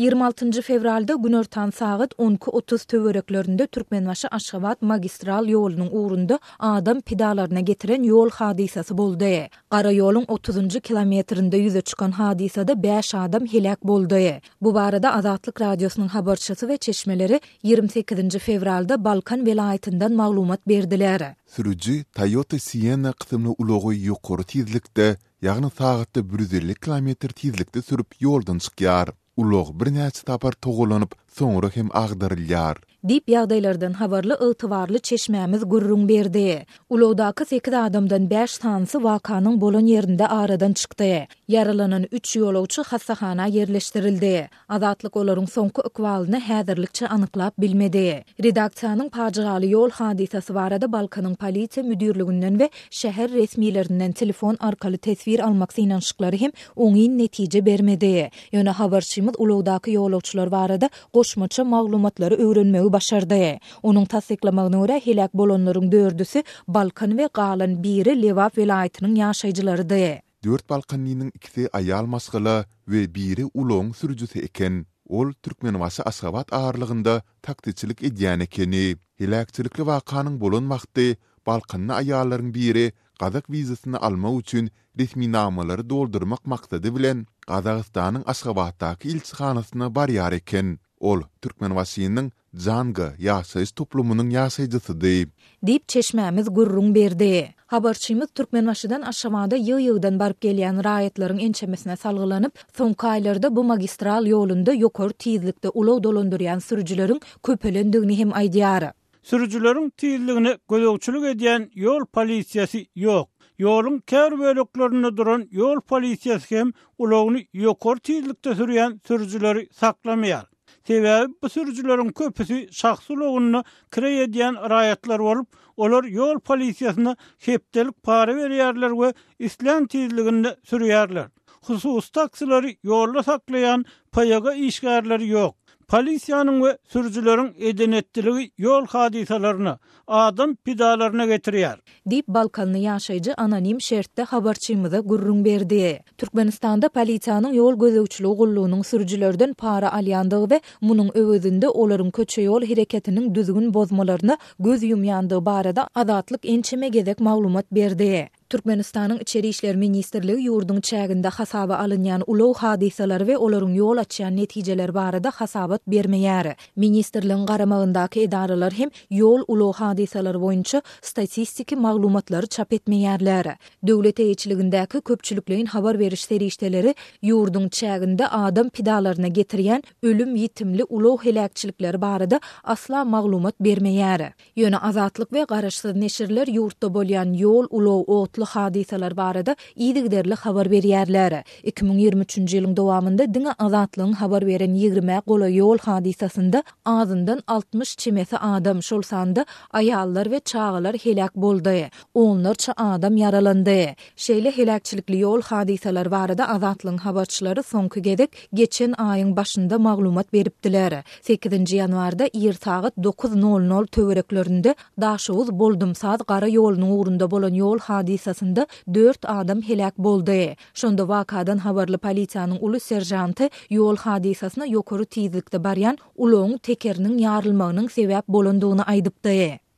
Ýigrimi altynjy fewralda günortan sagat on iki otuz töwereklerinde Türkmenbaşy-Aşgabat magistral ýolunyň ugrunda adam pidalaryna getiren ýol hadysasy boldy. Gara ýoluň otuzynjy kilometrinde ýüze çykan hadysada bäş adam heläk boldy. Bu barada Azatlyk Radiosynyň habarçysy we çeşmeleri ýigrimi sekizinji fewralda Balkan welaýatyndan maglumat berdiler. Sürüji Toyota Sienna kysymly ulagy ýokary tizlikde ýagny sagatda bir ýüz elli kilometr tizlikde sürüp ýoldan çykýar. Ulag birnäçe sapar togalanyp, soňra hem agdarylýar. Diýip, ýagdaýlardan habarly ygtybarly çeşmämiz gürrüň berdi. Ulagdaky sekiz adamdan bäş sanysy wakanyň bolan ýerinde aradan çykdy. Ýaralanan üç ýolagçy hassahana ýerleşdirildi. Azatlyk olaryň soňky ykbalyny häzirlikçe anyklap bilmedi. Redaksiýanyň pajygaly ýol hadysasy barada Balkanyň polisiýa müdirliginden we şäher resmilerinden telefon arkaly teswir almak synanyşyklary hem oňyn netije bermedi. Ýöne habarçymyz ulagdaky ýolagçylar barada goşmaça maglumatlary öwrenmegi başardy. Onuň tassyklamagyna görä, heläk bolanlaryň dördüsi balkan we galan biri Lebap welaýatynyň ýaşaýjylarydy. Dört balkanlynyň ikisi aýal maşgala we biri ulagyň sürüjisi eken. Ol Türkmenbaşy-Aşgabat aralygynda taksiçilik edýän ekeni. Heläkçilikli wakanyň bolan wagty balkanly aýallaryň biri gazak wizasyny almak üçin resminamalary doldurmak maksady bilen Gazagystanyň Aşgabatdaky ilçihanasyna barýar eken. Ol Türkmenbaşynyň Janga ýaşaýyş toplumynyň ýaşaýjysydy. Diýip, çeşmämiz gürrüň berdi. Habarçymyz Türkmenbaşydan Aşgabada ýygy-ýygydan baryp gelýän raýatlaryň ençemesine salgylanyp, soňky aýlarda bu magistral ýolunda ýokary tizlikde ulag dolandyrýan sürüjileriň köpelendigini hem aýdýar. Sürüjileriň tizligine gözegçilik edýän ýol polisiýasy ýok. Ýoluň käbir böleklerinde duran ýol polisiýasy hem ulagyny ýokary tizlikde sürýän sürüjileri saklamaýar. Sebäbi bu sürüjileriň köpüsi şahsy ulagynda kireý edýän raýatlar bolup, olar ýol polisiýasyna hepdelik para berýärler we islän tizliginde sürýärler. Hususy taksilary ýolda saklaýan PYG işgärleri ýok. Polisiýanyň we sürüjileriň eden-etdiligi ýol hadysalaryna, adam pidalaryna getirýär. Diýip, balkanly ýaşaýjy anonim şertde habarçymyza gürrüň berdi. Türkmenistanda polisiýanyň ýol gözegçiligi gullugynyň sürüjilerden para alýandygy we munuň öwezinde olaryň köçe-ýol hereketiniň düzgün bozmalaryna göz ýumýandygy barada Azatlyk ençeme gezek maglumat berdi. Türkmenistanyň Içeri işler ministrligi ýurduň çäginde hasaba alynýan ulag hadysalary we olaryň ýol açýan netijeleri barada hasabat bermeýär. Ministrligiň garamagyndaky edaralar hem ýol-ulag hadysalary boýunça statistiki maglumatlary çap etmeýärler. Döwlet eýeçiligindäki köpçülikleýin habar beriş serişdeleri ýurduň çäginde adam pidalaryna getirýän ölüm-ýitimli ulag heläkçilikleri barada asla maglumat bermeýär. Ýöne Azatlyk we garaşsyz neşirler ýurtda bolýan ýol, ulag, otly hadysalar barada yzygiderli habar berýärler. Iki müň ýigrimi üçünji ýylyň dowamynda diňe Azatlygyň habar beren ýigrimä golaý ýol hadysasynda azyndan altmyş çemesi adam, şol sanda aýallar we çagalar heläk boldy. Onlarça adam ýaralandy. Şeýle heläkçilikli ýol hadysalary barada Azatlygyň habarçylary soňky gezek geçen aýyň başynda maglumat beripdiler. Sekizinji ýanwarda ir sagat dokuz nol nol töwereklerinde Daşoguz-Boldumsaz gara ýolunyň ugrunda bolan ýol hadysasynda dört adam heläk boldy. Şonda wakadan habarly polisiýanyň uly seržanty ýol hadysasyna ýokary tizlikde barýan ulagyň tekeriniň ýarylmagynyň sebäp bolandygyny aýdypdy.